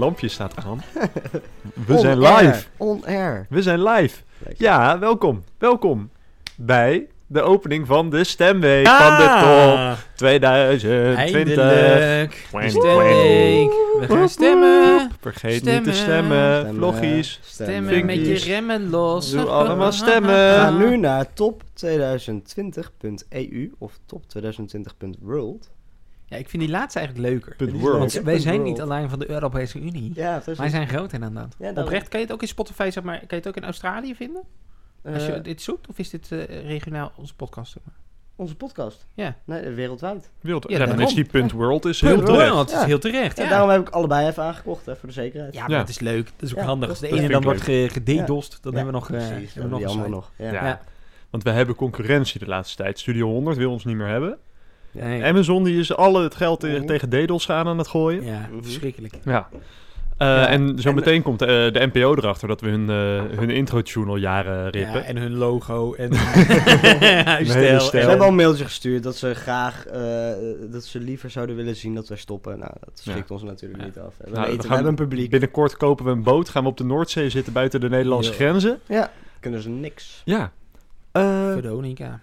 lampje staat aan. We On zijn air, live. On air. We zijn live. Lekker. Ja, welkom. Welkom bij de opening van de stemweek Ah, van de top 2020. Eindelijk. Twang, De stemweek. We gaan stemmen. Vergeet niet te stemmen. Stemmen, Vloggies. Stemmen met je remmen los. Doe allemaal We stemmen. gaan nu naar top2020.eu of top2020.world. Ja, ik vind die laatste eigenlijk leuker. Punt world. Want wij Punt zijn world. niet alleen van de Europese Unie. Ja. Wij zijn groter dan dat. Ja, daarom. Oprecht, kan je het ook in Spotify, zeg maar, kan je het ook in Australië vinden? Als je Eh, dit zoekt, of is dit eh, regionaal onze podcast? zeg maar? onze podcast. Ja. Nee, wereldwijd. Wereld. Ja, Ja, dan is die punt world is heel terecht. World, is Ja. heel terecht. Ja. Ja, daarom heb ik allebei even aangekocht, hè, voor de zekerheid. Ja, maar Ja. dat is leuk. Dat is ook Ja, handig. Als de ene dan wordt ge- gededost, dan Ja. hebben we nog, eh, Precies, hebben we nog die een andere site. nog. Ja. Ja. Ja. Want we hebben concurrentie de laatste tijd. Studio 100 wil ons niet meer hebben. Nee. Amazon die is alle het geld Mhm. tegen DDoS aan aan het gooien. Ja, Mhm. verschrikkelijk. Ja. Eh, Ja, en zo en- meteen komt eh, de NPO erachter dat we hun, eh hun intro-tune al jaren rippen. Ja, en hun logo en huisstijl. stijl. Ze hebben al een mailtje gestuurd dat ze graag, eh, dat ze liever zouden willen zien dat wij stoppen. Nou, dat schrikt ons natuurlijk Ja. niet af. We Nou, we weten, we, gaan hebben een publiek. Binnenkort kopen we een boot, gaan we op de Noordzee zitten buiten de Nederlandse grenzen. Ja, kunnen ze niks. Ja. Eh, Veronica.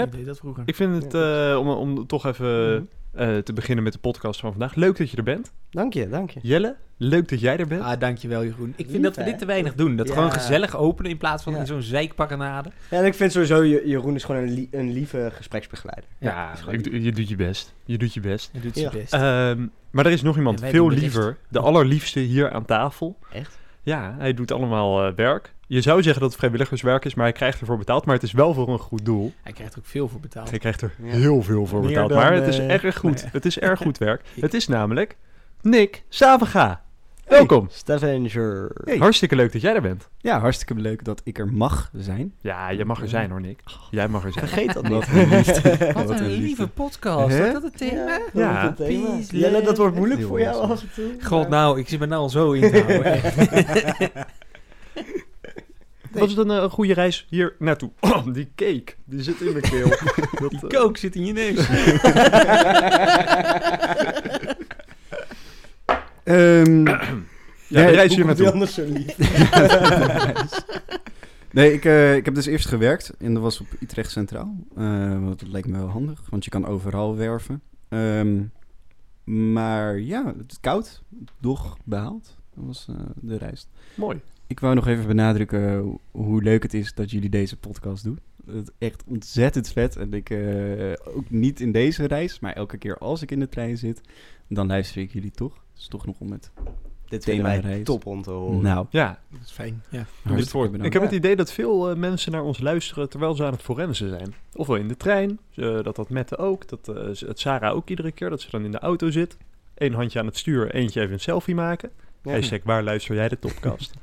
Pep? Ik deed dat vroeger. ik vind het, eh, om, om toch even eh, te beginnen met de podcast van vandaag. Leuk dat je er bent. Dank je, dank je. Jelle, leuk dat jij er bent. Ah, dankjewel Jeroen. Ik vind Lief, dat we hè? dit te weinig doen. Dat Ja. gewoon gezellig openen in plaats van Ja. in zo'n zeikpakkenade. Ja, en ik vind sowieso, Je- Jeroen is gewoon een, een lieve gespreksbegeleider. ja, ik je doet je best. Je doet je best. Hij doet Ja. zijn best. Ehm, maar er is nog iemand veel liever. De allerliefste hier aan tafel. Echt? Ja, hij doet allemaal eh, werk. Je zou zeggen dat het vrijwilligerswerk is, maar hij krijgt ervoor betaald. Maar het is wel voor een goed doel. Hij krijgt ook veel voor betaald. Hij krijgt er Ja. heel veel voor Meer betaald. dan, Maar het is eh, erg goed. nee. Het is erg goed werk. Het is namelijk Nick Savaga. Welkom. Stavanger. Hey. Hartstikke leuk dat jij er bent. Ja, hartstikke leuk dat ik er mag zijn. Ja, jij mag er zijn hoor, Nick. Jij mag er zijn. Vergeet dat Wat niet. Wat een liefde. lieve podcast. Is dat het thema? Ja. Ja, dat is het thema. Peace, Jelle, dat wordt moeilijk voor jou af en toe. God, nou, ik zit me nou al zo in te houden. Was het een, eh, een goede reis hier naartoe? Oh, die cake, die zit in mijn keel. Dat, Die eh, kook zit in je neus. Ehm, ja, de Nee, reis hier naartoe. anders zo lief? nee, ik, eh, ik heb dus eerst gewerkt en dat was op Utrecht Centraal. Eh, want dat leek me wel handig, want je kan overal werven. Ehm, maar ja, het is koud, doch behaald. Dat was eh, de reis. Mooi. Ik wou nog even benadrukken hoe- leuk het is dat jullie deze podcast doen. Het is echt ontzettend vet. En ik, eh, ook niet in deze reis, maar elke keer als ik in de trein zit, dan luister ik jullie toch. Dat is toch nog om het Dit Thema wij reis. top om te horen. Nou, Ja, Dat is fijn. Ja. dit. Ik heb het idee dat veel eh, mensen naar ons luisteren terwijl ze aan het forensen zijn. Ofwel in de trein, eh, dat dat Mette ook, dat eh, het Sarah ook iedere keer, dat ze dan in de auto zit. Eén handje aan het stuur, eentje even een selfie maken. Ja. Hashtag, waar luister jij de topcast?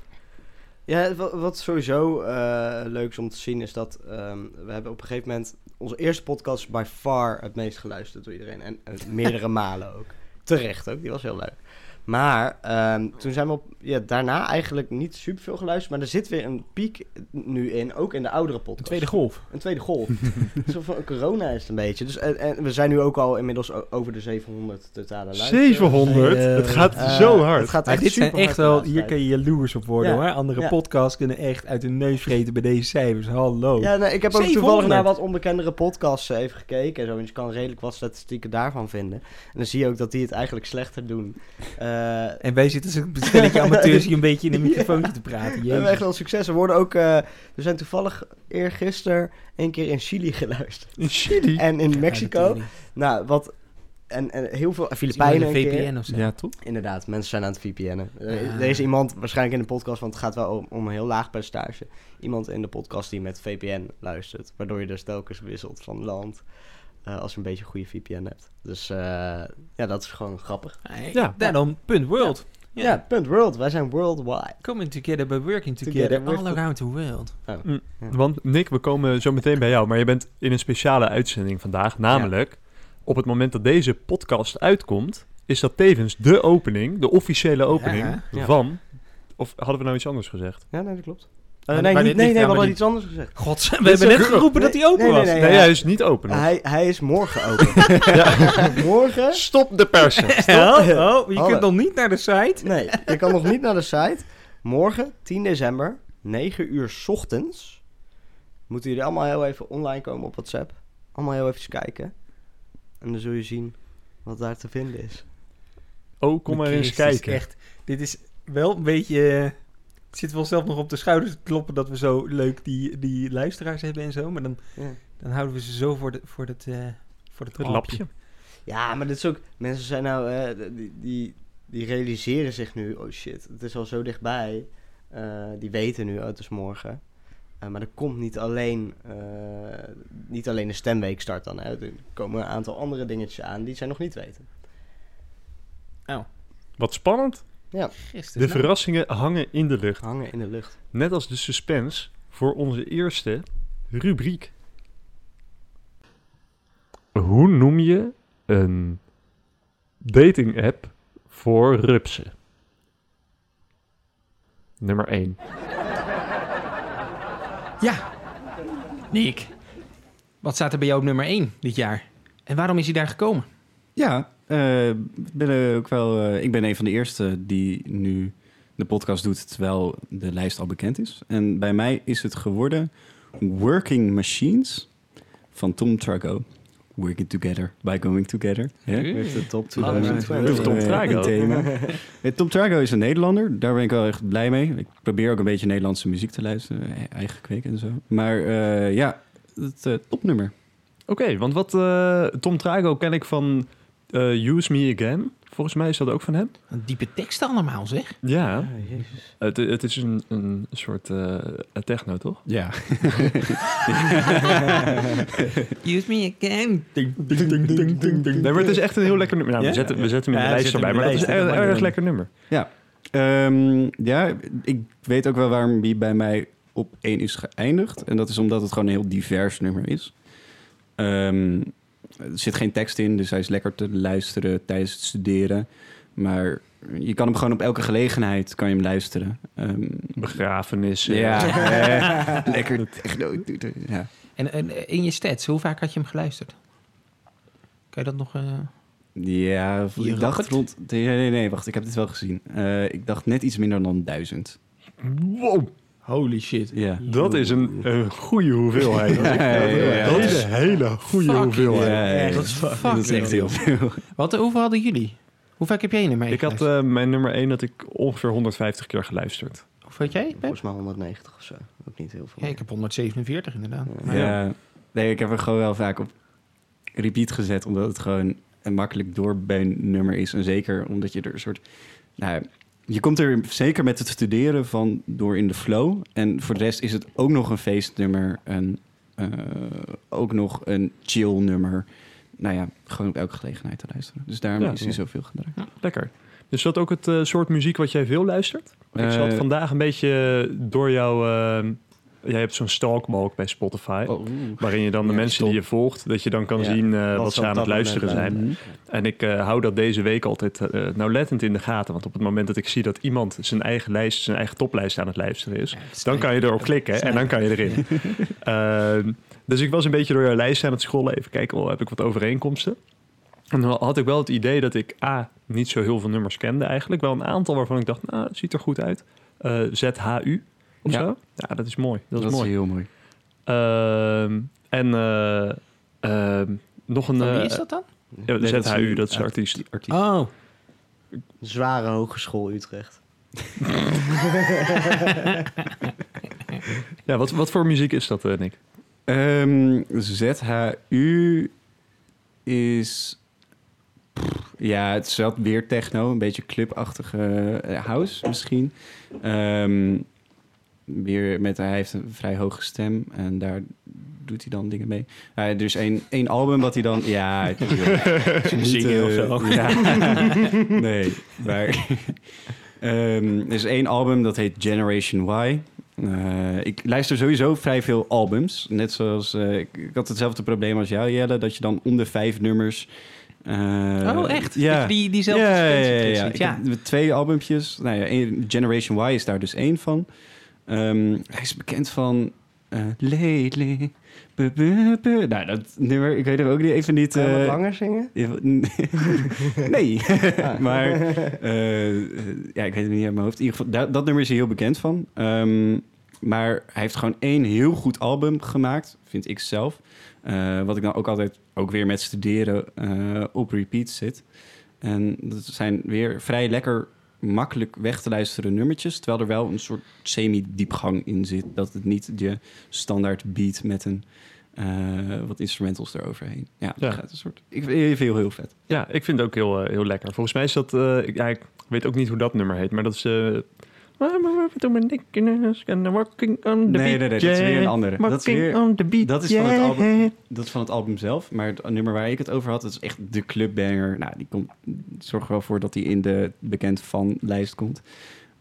Ja, wat, wat sowieso eh, leuk is om te zien is dat ehm, we hebben op een gegeven moment... Onze eerste podcast by far het meest geluisterd door iedereen. En, en meerdere malen ook. Terecht ook, die was heel leuk. Maar ehm, toen zijn we op, ja, daarna eigenlijk niet super veel geluisterd. Maar er zit weer een piek nu in, ook in de oudere podcast. Een tweede golf. Een tweede golf. Zo van corona is het een beetje. Dus, en, en we zijn nu ook al inmiddels over de 700 totale luisteraars. 700? Eh, het gaat Eh, zo hard. Het gaat echt dit zijn echt wel, hier kun je jaloers op worden Ja. hoor. Andere Ja. podcasts kunnen echt uit hun neus vreten bij deze cijfers. Hallo. Ja, nee, ik heb ook 700. toevallig naar wat onbekendere podcasts eh, even gekeken. en Zo, want je kan redelijk wat statistieken daarvan vinden. En dan zie je ook dat die het eigenlijk slechter doen. Eh, En wij zitten zo'n stelletje amateurs hier een beetje in een microfoontje te praten. we hebben echt wel succes. We worden ook... eh, we zijn toevallig eergisteren een keer in Chili geluisterd. In Chili? En in Ja, Mexico. nou, wat... En, en heel veel... Filipijnen een. VPN of zo. Ja, toch? Inderdaad, mensen zijn aan het VPN'en. Eh. Er is iemand, waarschijnlijk in de podcast, want het gaat wel om, om een heel laag percentage. Iemand in de podcast die met VPN luistert. Waardoor je dus telkens wisselt van land. Eh, als je een beetje een goede VPN hebt. Dus eh, ja, dat is gewoon grappig. Ja. Daarom, punt world. Ja, punt world. Wij zijn worldwide. Coming together by working Together all around the world. Want Nick, we komen zo meteen bij jou, maar je bent in een speciale uitzending vandaag. Namelijk, op het moment dat deze podcast uitkomt, is dat tevens de opening, de officiële opening Ja. Ja. van... Of hadden we nou iets anders gezegd? Ja, nee, dat klopt. Nee, niet, nee, nee, we hadden iets anders gezegd. God, we hebben net geroepen dat hij open Nee, nee, was. nee. Nee, ja. hij is niet open nog. Hij, hij is morgen open. morgen? Stop de persen. Oh, oh, je kunt nog niet naar de site. Nee, je kan nog niet naar de site. Morgen, 10 december, 9 uur 's ochtends. Moeten jullie allemaal heel even online komen op WhatsApp. Allemaal heel even kijken. En dan zul je zien wat daar te vinden is. Oh, kom maar eens kijken. Echt, dit is wel een beetje... Het zit wel zelf nog op de schouders te kloppen dat we zo leuk die, die luisteraars hebben en zo. Maar dan, Ja. dan houden we ze zo voor, de, voor, het, eh voor het Het lapje. lapje. Ja, maar dit is ook... Mensen zijn nou... eh, die, die, die realiseren zich nu... Oh shit, het is al zo dichtbij. Eh, die weten nu, oh, het is morgen. Eh, maar er komt niet alleen... eh, niet alleen de stemweek start dan. Hè. Er komen een aantal andere dingetjes aan die zij nog niet weten. Wat spannend. Christus, De nou. verrassingen hangen in de lucht. Hangen in de lucht. Net als de suspense voor onze eerste rubriek. Hoe noem je een dating app voor rupsen? Nummer 1. Ja. Nick. Wat staat er bij jou op nummer 1 dit jaar? En waarom is hij daar gekomen? Ja, ben er ook wel. eh, ik ben een van de eerste die nu de podcast doet terwijl de lijst al bekend is. En bij mij is het geworden Working Machines van Tom Trago. Working Together by Going Together. Hè? Oeh. de top Oh, Tom Trago. Een thema. Eh, Tom Trago is een Nederlander. Daar ben ik wel echt blij mee. Ik probeer ook een beetje Nederlandse muziek te luisteren. eh, Eigen kweek en zo. Maar eh, ja, het eh, topnummer. Oké, want wat eh, Tom Trago ken ik van eh, Use Me Again. Volgens mij is dat ook van hem. Een diepe tekst allemaal, zeg. Ja, Ah, jezus. het, het is een, een soort eh, techno, toch? Ja. Use me again. Nee, maar het is echt een heel lekker nummer. Nou, Ja? we, zetten, we zetten hem in Ja, de lijst erbij, maar het is een dat erg, lekker nummer. Ehm, ja, ik weet ook wel waarom die bij mij op één is geëindigd. En dat is omdat het gewoon een heel divers nummer is. Ehm, er zit geen tekst in, dus hij is lekker te luisteren tijdens het studeren. Maar je kan hem gewoon op elke gelegenheid kan je hem luisteren. Ehm, Begrafenissen. ja, lekker techno. Ja. En, en in je stats, hoe vaak had je hem geluisterd? Kan je dat nog... eh, Ja, Je ik dacht rond... Nee, nee, nee, wacht, ik heb dit wel gezien. Eh, ik dacht net iets minder dan duizend. Wow, Holy shit. Ja. dat is een, een goede hoeveelheid. Ja, ja, ja. Dat is een hele goede hoeveelheid. Dat is dat is echt heel veel. Wat, hoeveel hadden jullie? Hoe vaak heb jij nummer 1 Ik had eh, mijn nummer 1 dat ik ongeveer 150 keer geluisterd. Hoeveel had jij? Pep? Volgens mij 190 of zo. Ook niet heel veel. Ja, ik heb 147 inderdaad. Ja. Ja. Nee, ik heb er gewoon wel vaak op repeat gezet, omdat het gewoon een makkelijk doorbeunnummer is. En zeker omdat je er een soort... Nou, je komt er zeker met het studeren van door in de flow. En voor de rest is het ook nog een feestnummer. En eh, ook nog een chill nummer. Nou ja, gewoon op elke gelegenheid te luisteren. Dus daarom Ja. is hij zoveel gebruikt. Lekker. Is dat ook het eh, soort muziek wat jij veel luistert? ik Eh, zat vandaag een beetje door jouw... jij hebt zo'n stalkbalk bij Spotify. Oh, Waarin je dan de Ja, mensen stop. die je volgt, dat je dan kan Ja, zien eh, wat ze aan het luisteren zijn. En ik eh, hou dat deze week altijd eh, nauwlettend in de gaten. Want op het moment dat ik zie dat iemand zijn eigen lijst, zijn eigen toplijst aan het luisteren is, dan kan je erop klikken en dan kan je erin. Ehm, dus ik was een beetje door jouw lijst aan het scrollen. Even kijken, oh, heb ik wat overeenkomsten? En dan had ik wel het idee dat ik A, niet zo heel veel nummers kende eigenlijk. Wel een aantal waarvan ik dacht, nou, ziet er goed uit. ZHU of Ja. zo. Ja, dat is mooi. Dat, Dat, is is mooi. heel mooi. Ehm, en eh, ehm, nog een... Van wie eh, is dat dan? Ja, Nee, dat is ZHU, een dat is de artiest. artiest. Oh, Zware hogeschool Utrecht. Ja, wat, wat voor muziek is dat, eh, Nick? Ehm, ZHU is... Pff, ja, het is wel weer techno. Een beetje clubachtige house misschien. Ehm, weer met... Hij heeft een vrij hoge stem. En daar doet hij dan dingen mee. Ja, er is één, één album wat hij dan... Ja, Zingen of eh, zo. Ja. nee, maar... Ehm, er is één album dat heet Generation Y. Eh, ik luister sowieso vrij veel albums. Net zoals... eh, ik, ik had hetzelfde probleem als jou, Jelle. Dat je dan om de vijf nummers... eh, oh echt? Ja. Dat je die, diezelfde ja, ja, ja, sequentie ja. ziet, Ik ja. heb twee albumpjes. Nou ja, Generation Y is daar dus één van. Ehm, hij is bekend van eh Lately. Nou, dat nummer, ik weet er ook niet, even niet... Wat eh, langer zingen? nee, Ah. maar eh, ja, ik weet het niet uit mijn hoofd. In ieder geval, dat, dat nummer is hij heel bekend van. Ehm, maar hij heeft gewoon één heel goed album gemaakt, vind ik zelf. Wat ik dan ook altijd, ook weer met studeren, op repeat zit. En dat zijn weer vrij lekker makkelijk weg te luisteren nummertjes. Terwijl er wel een soort semi-diepgang in zit. Dat het niet je standaard beat met een eh, wat instrumentals eroverheen. Ja, Ja. dat gaat een soort. Ik vind het heel, heel vet. Ja, ik vind het ook heel, eh, heel lekker. Volgens mij is dat... eh, ik, ja, ik weet ook niet hoe dat nummer heet, maar dat is... Working on the Nee, beat, nee, nee, dat is weer een andere. Dat is weer- on the beat, dat is van het album. Dat is van het album zelf. Maar het nummer waar ik het over had, dat is echt de clubbanger. Nou, die komt, zorg er wel voor dat hij in de bekend van lijst komt.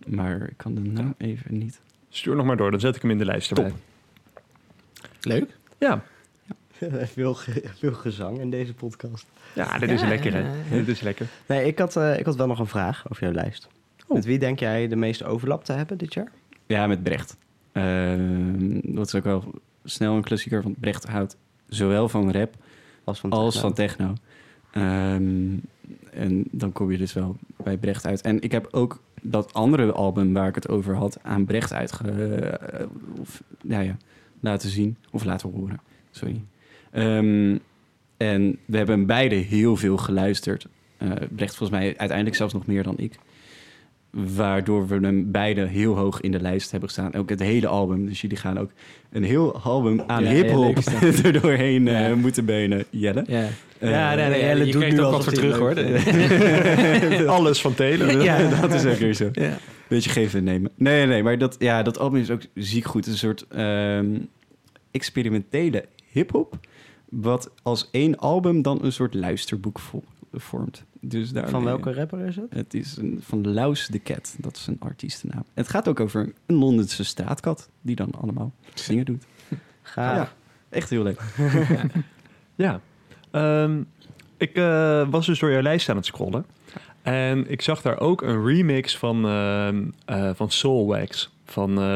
Maar ik kan de naam even niet. Stuur nog maar door, dan zet ik hem in de lijst erbij. Leuk. Ja, veel, veel gezang in deze podcast. ja dit is Ja, lekker, hè? Dit is lekker. Nee, ik had, eh, ik had wel nog een vraag over jouw lijst. Oh. Met wie denk jij de meeste overlap te hebben dit jaar? Ja, met Brecht. Ehm, dat is ook wel snel een klassieker. Want Brecht houdt zowel van rap Als van als techno. van techno. Ehm, en dan kom je dus wel bij Brecht uit. En ik heb ook dat andere album waar ik het over had aan Brecht uitge... eh, of, ja, ja, laten zien. Of laten horen. Sorry. Ehm, en we hebben beide heel veel geluisterd. Eh, Brecht volgens mij uiteindelijk zelfs nog meer dan ik. Waardoor we hem beide heel hoog in de lijst hebben gestaan. Ook het hele album. Dus jullie gaan ook een heel album aan Ja, hip-hop leuk er doorheen eh, moeten benen. Jelle. Ja. Eh, ja, nee, nee, Jelle je doet nu ook wat voor terug, hoor. Alles van Taylor. Ja. dat is ook weer zo. Ja. Beetje geven en nemen. Nee, nee, maar dat, ja, dat album is ook ziek goed. Een soort ehm, experimentele hip-hop. Wat als één album dan een soort luisterboek vo- vormt. Dus daar Van welke rapper is het? Het is een, van Laus de Cat. Dat is een artiestennaam. Het gaat ook over een Londense straatkat. Die dan allemaal dingen doet. Ja, echt heel leuk. Ja. Ehm, ik eh, was dus door jouw lijst aan het scrollen. En ik zag daar ook een remix van, ehm eh van Soul Wax. Van eh,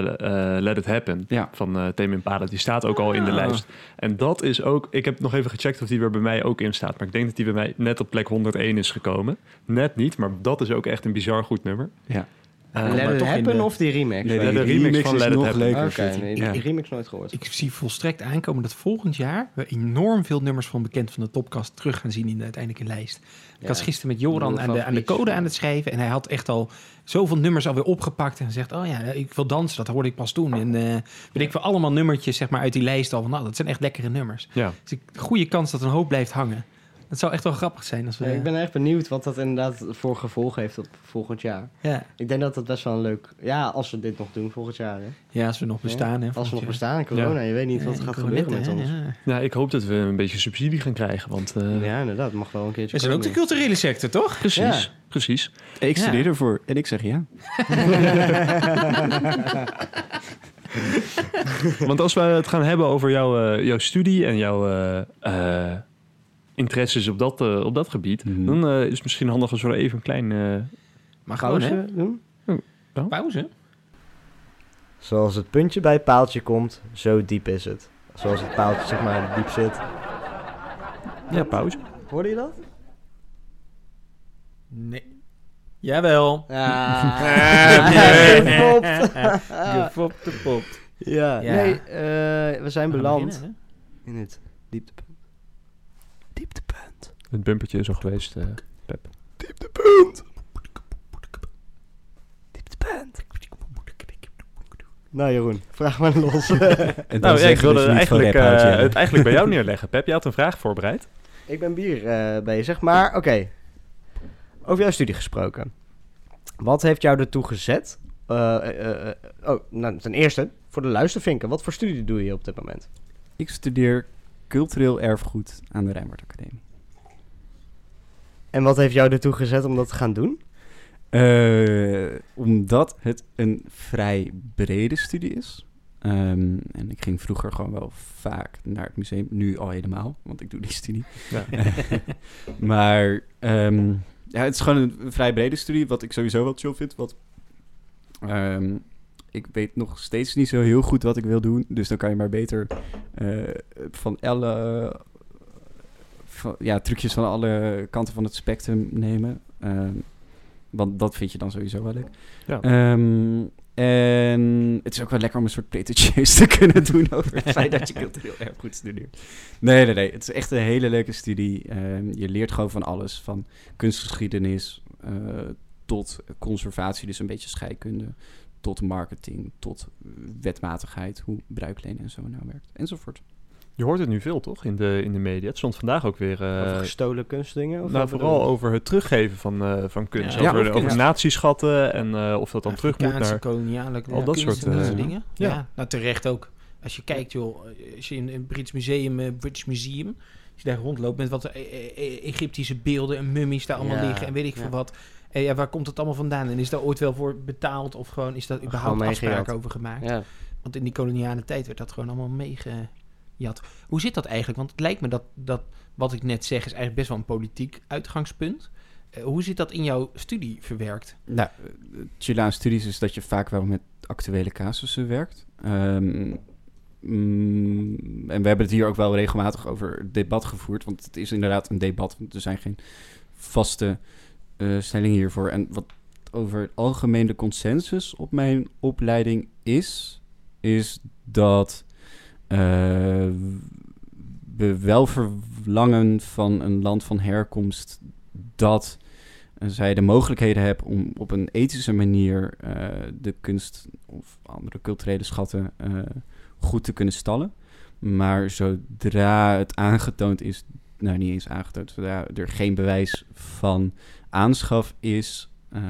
eh, Let It Happen. Ja. Van eh Tame Impala. Die staat ook al in de Ah. lijst. En dat is ook... Ik heb nog even gecheckt of die er bij mij ook in staat. Maar ik denk dat die bij mij net op plek 101 is gekomen. Net niet, maar dat is ook echt een bizar goed nummer. Ja. Eh, Let It Happen de- of die remix? Nee, de remix van is Let It nog Happen. Oké, nee, Ja. die remix nooit gehoord. Ik zie volstrekt aankomen dat volgend jaar we enorm veel nummers van bekend van de topcast terug gaan zien in de uiteindelijke lijst. Ik Ja. was gisteren met Joran aan de, aan de code aan het schrijven en hij had echt al zoveel nummers alweer opgepakt en gezegd, oh ja, ik wil dansen, dat hoorde ik pas toen. En eh weet ik veel, allemaal nummertjes zeg maar uit die lijst al van, nou, dat zijn echt lekkere nummers. ja. Dus ik, goede kans dat een hoop blijft hangen. Dat zou echt wel grappig zijn als we... Ja, ik ben echt benieuwd wat dat inderdaad voor gevolg heeft op volgend jaar. ja. Ik denk dat dat best wel een leuk... Ja, als we dit nog doen volgend jaar. Hè. ja, als we nog bestaan. Hè, Als we nog bestaan in corona, je weet niet wat er gaat corona, gebeuren met hè, ons. ja. ja, ik hoop dat we een beetje subsidie gaan krijgen. Want eh, Ja, inderdaad, mag wel een keertje We zijn ook de culturele sector, toch? precies, Ja. precies. Ik Ja. studeer ervoor en ik zeg ja. Want als we het gaan hebben over jouw, eh, jouw studie en jouw eh, eh, interesses op dat, eh, op dat gebied, Mhm. dan eh, is het misschien handig als we even een klein. eh, Maar? Pauze doen? Pauze? Zoals het puntje bij het paaltje komt, zo diep is het. Zoals het paaltje zeg maar diep zit. ja, pauze. Hoorde je dat? Nee. Jawel. Ja. Gefopt. Gefopt de pop. Ja, Ja. nee, eh, we zijn beland beginnen, in het dieptepunt. Dieptepunt. Het bumpertje is al geweest. eh. Dieptepunt. Dieptepunt. Nou Jeroen, vraag maar los. En dan Nou, ja, ik je wilde dus eigenlijk, eh, het eigenlijk bij jou neerleggen. Pep, je had een vraag voorbereid. ik ben bier eh, bezig, maar oké. Over jouw studie gesproken. Wat heeft jou ertoe gezet? eh, eh, eh, oh, nou, ten eerste, voor de luistervinken. Wat voor studie doe je op dit moment? Ik studeer cultureel erfgoed aan de Rijnwaard Academie. En wat heeft jou ertoe gezet om dat te gaan doen? Eh, omdat het een vrij brede studie is. Ehm, en ik ging vroeger gewoon wel vaak naar het museum. Nu al helemaal, want ik doe die studie. Ja. maar ehm, ja, het is gewoon een vrij brede studie. Wat ik sowieso wel chill vind. Wat, ehm, ik weet nog steeds niet zo heel goed wat ik wil doen. Dus dan kan je maar beter eh, van alle... van- ja, trucjes van alle kanten van het spectrum nemen. Ehm, want dat vind je dan sowieso wel leuk. Ja. Ehm, en het is ook wel lekker om een soort pretentieus te kunnen doen over het feit dat je cultureel erfgoed studeert. Nee, nee, nee. Het is echt een hele leuke studie. Ehm, je leert gewoon van alles. Van kunstgeschiedenis eh, tot conservatie, dus een beetje scheikunde. Tot marketing, tot eh, wetmatigheid, hoe bruikleen en zo nou werkt, enzovoort. Je hoort het nu veel, toch, in de, in de media. Het stond vandaag ook weer... eh, Over gestolen kunstdingen? Of nou, vooral de- over het teruggeven van, eh, van kunst. Ja, over ja, over natieschatten en eh, of dat dan terug moet naar... koloniale al dat soort, en dat soort dingen. Ja. ja. nou terecht ook. Als je kijkt, joh, als je in een Brits museum, British Museum, als je daar rondloopt met wat Egyptische beelden en mummies daar allemaal Ja, liggen en weet ik ja. veel wat. En ja, waar komt het allemaal vandaan? En is daar ooit wel voor betaald of gewoon is daar Gewoon überhaupt afspraken over gemaakt? Ja. Want in die koloniale tijd werd dat gewoon allemaal meegejat. Hoe zit dat eigenlijk? Want het lijkt me dat, dat wat ik net zeg is eigenlijk best wel een politiek uitgangspunt. Eh, hoe zit dat in jouw studie verwerkt? Nou, het aan studies is dat je vaak wel met actuele casussen werkt. Ehm, mm, en we hebben het hier ook wel regelmatig over debat gevoerd. Want het is inderdaad een debat. Want er zijn geen vaste eh, stellingen hiervoor. En wat over het algemeen de consensus op mijn opleiding is... is dat eh, we wel verlangen van een land van herkomst... dat en zij de mogelijkheden hebben om op een ethische manier eh, de kunst of andere culturele schatten eh, goed te kunnen stallen. Maar zodra het aangetoond is, nou niet eens aangetoond, zodra er geen bewijs van aanschaf is. eh,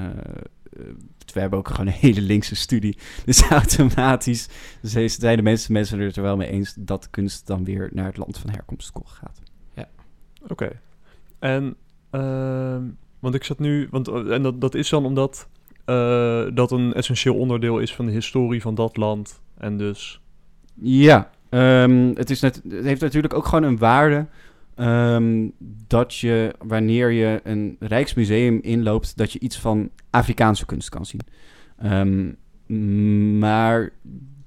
we hebben ook gewoon een hele linkse studie. Dus automatisch zijn de mensen, mensen er wel mee eens dat kunst dan weer naar het land van herkomst gaat. Oké. En, ehm, want ik zat nu, want, eh, en dat, dat is dan omdat dat een essentieel onderdeel is van de historie van dat land. En dus, Ja, ehm, het, is net, het heeft natuurlijk ook gewoon een waarde ehm, dat je, wanneer je een Rijksmuseum inloopt, dat je iets van Afrikaanse kunst kan zien. Ehm, maar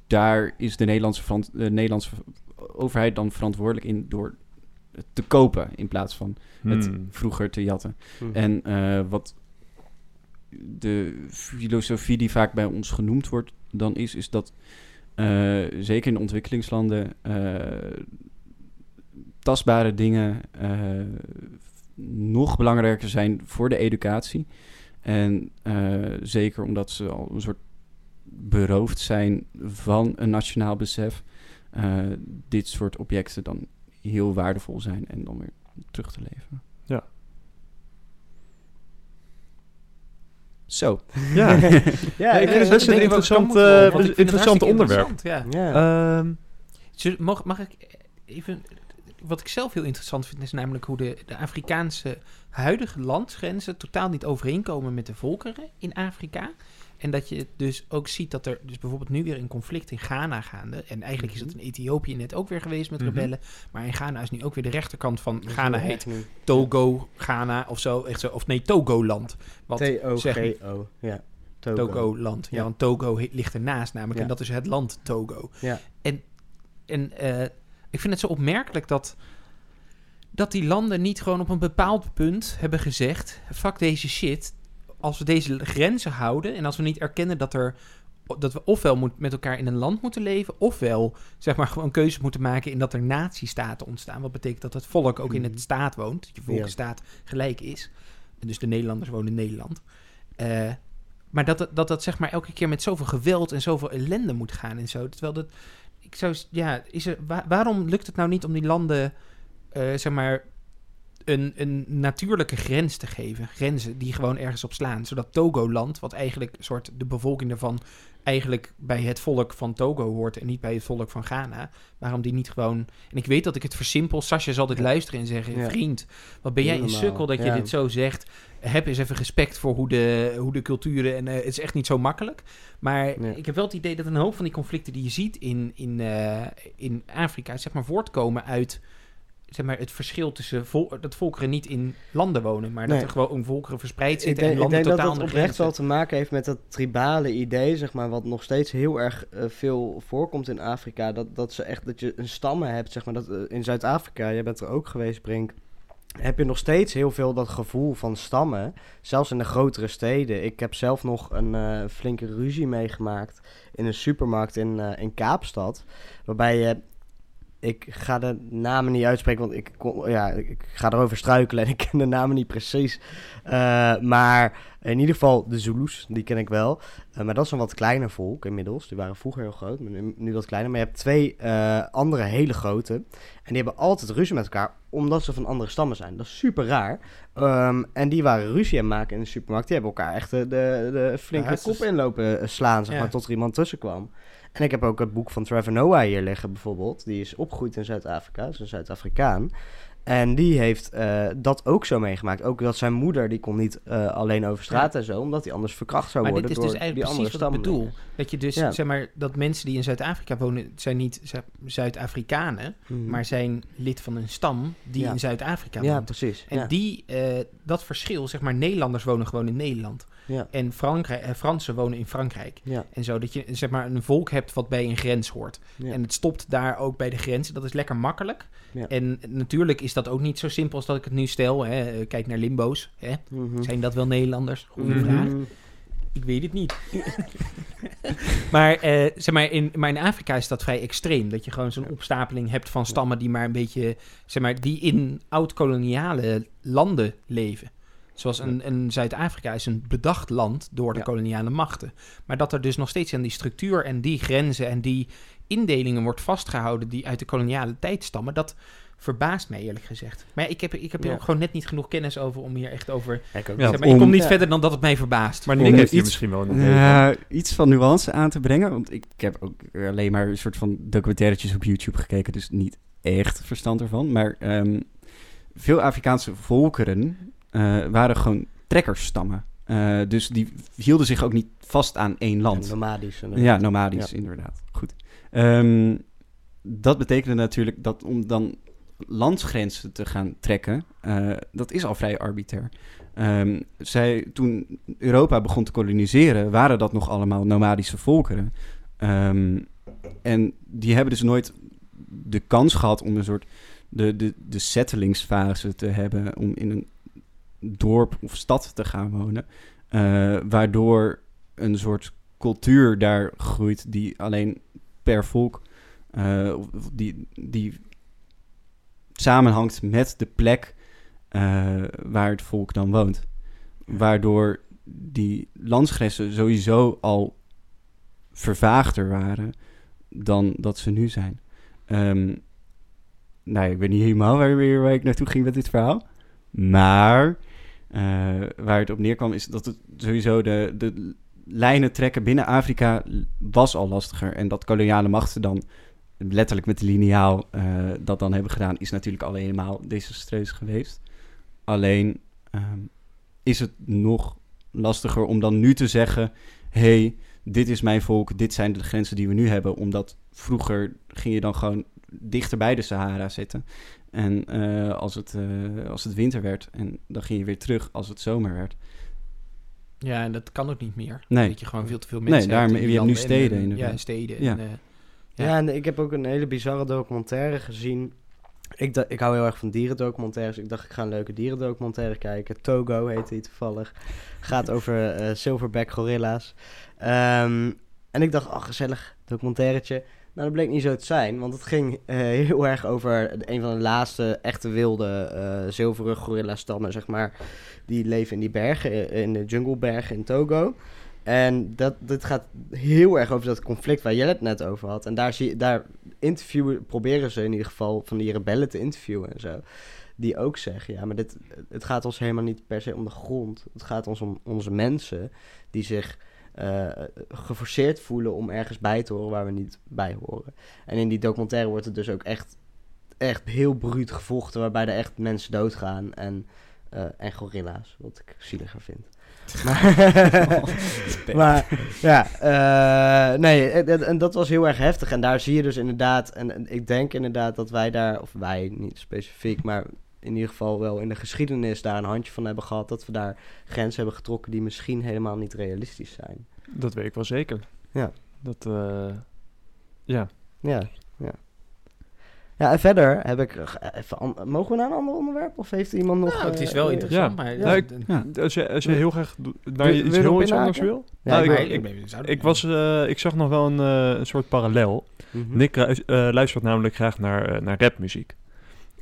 daar is de Nederlandse, verant- de Nederlandse overheid dan verantwoordelijk in door het te kopen in plaats van het hmm, vroeger te jatten. Hm. En eh, wat de filosofie die vaak bij ons genoemd wordt dan is, is dat eh, zeker in ontwikkelingslanden eh, tastbare dingen eh, nog belangrijker zijn voor de educatie. En eh, zeker omdat ze al een soort beroofd zijn van een nationaal besef, eh, dit soort objecten dan heel waardevol zijn en dan weer terug te leveren. Ja. Zo. ja. Ja, ik vind het best een interessant, eh, interessant onderwerp. interessant, Ja. ja. Ehm, Mag, mag ik even... Wat ik zelf heel interessant vind, is namelijk hoe de, de Afrikaanse huidige landsgrenzen totaal niet overeenkomen met de volkeren in Afrika. En dat je dus ook ziet dat er dus bijvoorbeeld nu weer een conflict in Ghana gaande. En eigenlijk is dat in Ethiopië net ook weer geweest met Mhm. rebellen. Maar in Ghana is nu ook weer de rechterkant van Ghana heet nu. Togo, Ghana of zo. Echt zo of nee, Togoland. Wat zeg T-O-G-O. Ja. Togo. Togo-land. Ja, Ja. want Togo ligt ernaast namelijk. Ja. En dat is het land Togo. Ja. En, en eh, ik vind het zo opmerkelijk dat, dat die landen niet gewoon op een bepaald punt hebben gezegd... fuck deze shit, als we deze grenzen houden... en als we niet erkennen dat, er, dat we ofwel moet, met elkaar in een land moeten leven... ofwel zeg maar gewoon keuzes moeten maken in dat er natiestaten ontstaan. Wat betekent dat het volk ook in het staat woont. Dat je volk Ja. staat gelijk is. En dus de Nederlanders wonen in Nederland. Eh, maar dat, dat, dat zeg maar elke keer met zoveel geweld en zoveel ellende moet gaan en zo. Terwijl dat, zou, ja, is er, wa- waarom lukt het nou niet om die landen, eh, zeg maar, een, een natuurlijke grens te geven? Grenzen die gewoon ergens op slaan. Zodat Togo-land, wat eigenlijk een soort de bevolking daarvan eigenlijk bij het volk van Togo hoort en niet bij het volk van Ghana. Waarom die niet gewoon... En ik weet dat ik het versimpel. Sascha zal dit luisteren en zeggen... Ja. Vriend, wat ben jij een sukkel dat je dit zo zegt. Heb eens even respect voor hoe de, hoe de culturen... En eh, het is echt niet zo makkelijk. Maar ik heb wel het idee dat een hoop van die conflicten die je ziet in, in, eh, in Afrika... zeg maar voortkomen uit zeg maar, het verschil tussen vol, dat volkeren niet in landen wonen, maar Nee. dat er gewoon volkeren verspreid Ik zitten denk, en ik landen denk dat totaal dat andere oprecht wel te maken heeft met dat tribale idee, zeg maar, wat nog steeds heel erg eh, veel voorkomt in Afrika. Dat, dat ze echt, dat je een stammen hebt, zeg maar, dat eh, in Zuid-Afrika, jij bent er ook geweest, Brink, heb je nog steeds heel veel dat gevoel van stammen, zelfs in de grotere steden. Ik heb zelf nog een eh, flinke ruzie meegemaakt in een supermarkt in, in Kaapstad, waarbij je ik ga de namen niet uitspreken, want ik, kon, ja, ik ga erover struikelen en ik ken de namen niet precies. Eh, maar in ieder geval de Zulus, die ken ik wel. Eh, maar dat is een wat kleiner volk inmiddels. Die waren vroeger heel groot, maar nu, nu wat kleiner. Maar je hebt twee eh, andere hele grote. En die hebben altijd ruzie met elkaar, omdat ze van andere stammen zijn. Dat is super raar. Ehm, en die waren ruzie aan maken in de supermarkt. Die hebben elkaar echt de, de, de flinke Ja, kop inlopen slaan, zeg Ja. maar, tot er iemand tussen kwam. En ik heb ook het boek van Trevor Noah hier liggen, bijvoorbeeld. Die is opgegroeid in Zuid-Afrika, is een Zuid-Afrikaan. En die heeft eh, dat ook zo meegemaakt. Ook dat zijn moeder, die kon niet eh, alleen over straat en zo, omdat hij anders verkracht zou Maar worden dit is dus door die eigenlijk precies wat ik bedoel. Dat je dus, Ja. zeg maar, dat mensen die in Zuid-Afrika wonen, zijn niet Zu- Zuid-Afrikanen, Mhm. maar zijn lid van een stam die Ja. in Zuid-Afrika ja, woont. precies. En ja. die, eh, dat verschil, zeg maar, Nederlanders wonen gewoon in Nederland. Ja. En Frankrijk, eh, Fransen wonen in Frankrijk. Ja. En zo, dat je zeg maar een volk hebt wat bij een grens hoort. Ja. En het stopt daar ook bij de grens. Dat is lekker makkelijk. En natuurlijk is dat ook niet zo simpel als dat ik het nu stel. Hè. Eh, Kijk naar limbo's. Hè. Mhm. Zijn dat wel Nederlanders? Goeie Mhm. vraag. Ik weet het niet. maar, eh, zeg maar, in, maar in Afrika is dat vrij extreem. Dat je gewoon zo'n opstapeling hebt van stammen die maar een beetje, zeg maar, die in oud-koloniale landen leven. Zoals een, een Zuid-Afrika is een bedacht land door de Ja. koloniale machten. Maar dat er dus nog steeds aan die structuur en die grenzen en die indelingen wordt vastgehouden die uit de koloniale tijd stammen, dat verbaast mij eerlijk gezegd. Maar ja, ik heb, ik heb er ook gewoon net niet genoeg kennis over om hier echt over... Ik ook Ja, zeg maar, ik kom om- niet Ja. verder dan dat het mij verbaast. Maar Nick heeft iets- misschien wel een iets van nuance aan te brengen. Want ik heb ook alleen maar een soort van documentairetjes op YouTube gekeken. Dus niet echt verstand ervan. Maar ehm, veel Afrikaanse volkeren waren gewoon trekkersstammen. Eh, dus die hielden zich ook niet vast aan één land. nomadisch. en- Ja, nomadisch, Ja. inderdaad. Goed. Ehm, dat betekende natuurlijk dat om dan landsgrenzen te gaan trekken, eh, dat is al vrij arbitrair. Ehm, zij, toen Europa begon te koloniseren, waren dat nog allemaal nomadische volkeren. Ehm, en die hebben dus nooit de kans gehad om een soort de, de, de settlingsfase te hebben, om in een dorp of stad te gaan wonen. Eh, waardoor een soort cultuur daar groeit die alleen per volk eh, die, die samenhangt met de plek eh, waar het volk dan woont. Waardoor die landsgrenzen sowieso al vervaagder waren dan dat ze nu zijn. Ehm nou, ik weet niet helemaal waar, waar, ik naartoe ging met dit verhaal. Maar waar het op neerkwam is dat het sowieso de, de lijnen trekken binnen Afrika was al lastiger. En dat koloniale machten dan letterlijk met de liniaal eh, dat dan hebben gedaan, is natuurlijk al helemaal desastreus geweest. Alleen ehm, is het nog lastiger om dan nu te zeggen: hey, dit is mijn volk, dit zijn de grenzen die we nu hebben. Omdat vroeger ging je dan gewoon dichter bij de Sahara zitten. En eh, als, het, eh, als het winter werd, en dan ging je weer terug als het zomer werd. Ja, en dat kan ook niet meer. Nee. Dat je gewoon veel te veel Nee, mensen daarom- hebt in je hebt nu en- steden, en-. Ja, steden. Ja. En, eh, Ja. Ja. en ik heb ook een hele bizarre documentaire gezien. Ik, ik hou heel erg van dierendocumentaires. Ik dacht, ik ga een leuke dierendocumentaire kijken. Togo heet die toevallig. Gaat over eh, silverback gorilla's. Ehm, en ik dacht, ach, gezellig documentairetje. Nou, dat bleek niet zo te zijn, want het ging eh, heel erg over een van de laatste echte wilde eh zilverrug gorilla stammen, zeg maar. Die leven in die bergen, eh, in de junglebergen in Togo. En dat, dit gaat heel erg over dat conflict waar jij het net over had. En daar, zie, daar interviewen, proberen ze in ieder geval van die rebellen te interviewen en zo. Die ook zeggen, ja, maar dit, het gaat ons helemaal niet per se om de grond. Het gaat ons om onze mensen die zich eh, geforceerd voelen om ergens bij te horen waar we niet bij horen. En in die documentaire wordt het dus ook echt, echt heel bruut gevochten, waarbij er echt mensen doodgaan en, eh, en gorilla's, wat ik zieliger vind. Maar, maar ja, eh, nee, en, en dat was heel erg heftig. En daar zie je dus inderdaad, en, en ik denk inderdaad dat wij daar, of wij niet specifiek, maar in ieder geval wel in de geschiedenis daar een handje van hebben gehad. Dat we daar grenzen hebben getrokken die misschien helemaal niet realistisch zijn. Dat weet ik wel zeker. Ja. Dat, eh, ja. Ja, ja. Ja, en verder heb ik... eh, Even mogen we naar een ander onderwerp? Of heeft iemand nog... Nou, het is eh, wel interessant, ja. maar... Ja, ik- Ja. Als je, als je heel graag naar Wil- iets je heel iets anders wil. Ja, Nou, ik, ik- ik- Ik, was, eh, ik zag nog wel een, eh, een soort parallel. Mhm. Nick lu- eh, luistert namelijk graag naar, naar rapmuziek.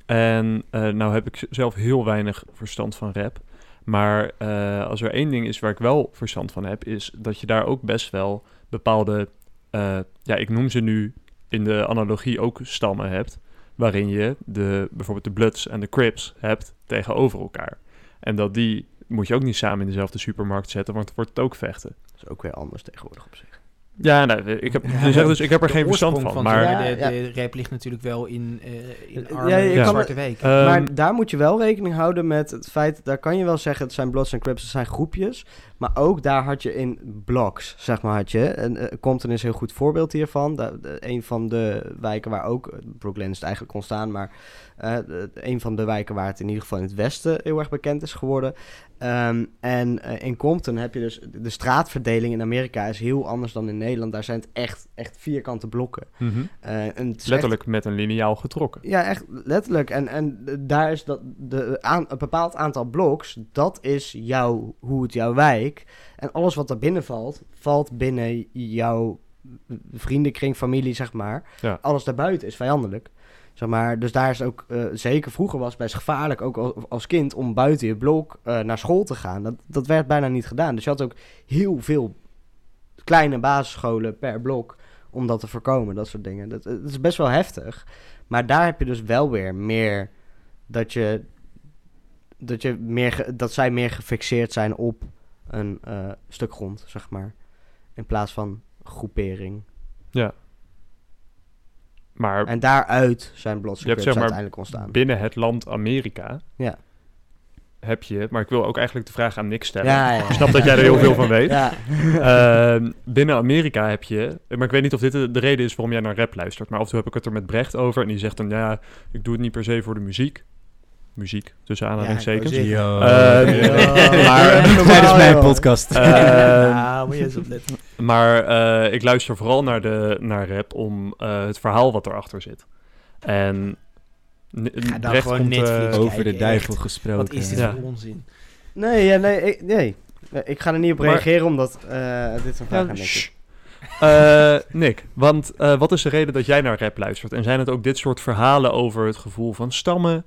En eh, nou heb ik zelf heel weinig verstand van rap. Maar eh, als er één ding is waar ik wel verstand van heb, is dat je daar ook best wel bepaalde, eh, ja, ik noem ze nu in de analogie ook stammen hebt, waarin je de, bijvoorbeeld de Bloods en de Crips hebt tegenover elkaar. En dat die moet je ook niet samen in dezelfde supermarkt zetten, want het wordt ook vechten. Dat is ook weer anders tegenwoordig op zich. Ja, nou, ik heb, Ja, je zegt dus, ik heb er geen verstand van. van maar Ja, de, ja. de rap ligt natuurlijk wel in, eh in arme zwarte het- weken. Ehm, maar daar moet je wel rekening houden met het feit... Daar kan je wel zeggen, het zijn Bloods en Crips, het zijn groepjes. Maar ook daar had je in blocks, zeg maar, had je. En eh, Compton is een heel goed voorbeeld hiervan. Da- een van de wijken waar ook... eh, Brooklyn is het eigenlijk ontstaan, maar... eh, de- een van de wijken waar het in ieder geval in het westen heel erg bekend is geworden. Ehm, en eh, in Compton heb je dus... De straatverdeling in Amerika is heel anders dan in Nederland. Daar zijn het echt, echt vierkante blokken. mhm. Eh, en echt- letterlijk met een liniaal getrokken. ja, echt letterlijk. En, en daar is dat de, aan, een bepaald aantal bloks, dat is jouw, hoe het jouw wijk. En alles wat daar binnen valt, valt binnen jouw vriendenkring, familie, zeg maar. Ja. Alles daarbuiten is vijandelijk. Zeg maar, dus daar is ook, eh, zeker vroeger was het best gevaarlijk, ook als, als kind, om buiten je blok eh, naar school te gaan. Dat, dat werd bijna niet gedaan. Dus je had ook heel veel kleine basisscholen per blok om dat te voorkomen, dat soort dingen. Dat, dat is best wel heftig. Maar daar heb je dus wel weer meer dat je dat je meer dat zij meer gefixeerd zijn op een eh, stuk grond, zeg maar, in plaats van groepering. Maar En daaruit zijn Bloods Je hebt, Crips zeg maar, uiteindelijk ontstaan. binnen het land Amerika Ja. heb je... Maar ik wil ook eigenlijk de vraag aan Nick stellen. Ja, ja, ja. Ik snap dat jij er heel veel van weet. Ja. Ehm, binnen Amerika heb je... Maar ik weet niet of dit de, de reden is waarom jij naar rap luistert. Maar af en toe heb ik het er met Brecht over. En die zegt dan, ja, ik doe het niet per se voor de muziek. Muziek, tussen aanhalingstekens. Ja, ik wou Yo. Eh, Ja. maar Normaal, tijdens mijn podcast. Eh, moet je eens opletten. Maar eh, ik luister vooral naar, de, naar rap om eh, het verhaal wat erachter zit. En... Ga dan gewoon komt, eh, Over de duivel echt. gesproken. Wat is dit Ja. voor onzin? Nee, ja, nee, ik, nee. Ik ga er niet op Maar- reageren, omdat eh, dit is een vraag Ja, aan is. Eh, Nick, want eh, wat is de reden dat jij naar rap luistert? En zijn het ook dit soort verhalen over het gevoel van stammen?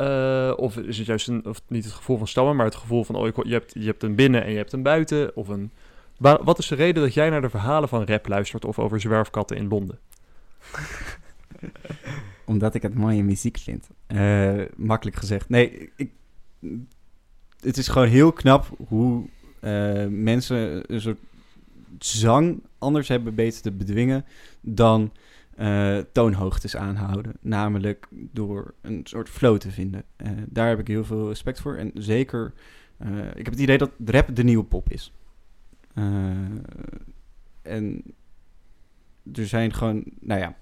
Eh, of is het juist of niet het gevoel van stammen, maar het gevoel van oh, je, hebt, je hebt een binnen en je hebt een buiten? Of een, wat is de reden dat jij naar de verhalen van rap luistert of over zwerfkatten in Londen? Omdat ik het mooie muziek vind. Eh, makkelijk gezegd. Nee, ik, het is gewoon heel knap hoe eh, mensen een soort zang anders hebben weten te bedwingen dan eh, toonhoogtes aanhouden. Namelijk door een soort flow te vinden. Eh, daar heb ik heel veel respect voor. En zeker, eh, ik heb het idee dat rap de nieuwe pop is. En er zijn gewoon, nou ja,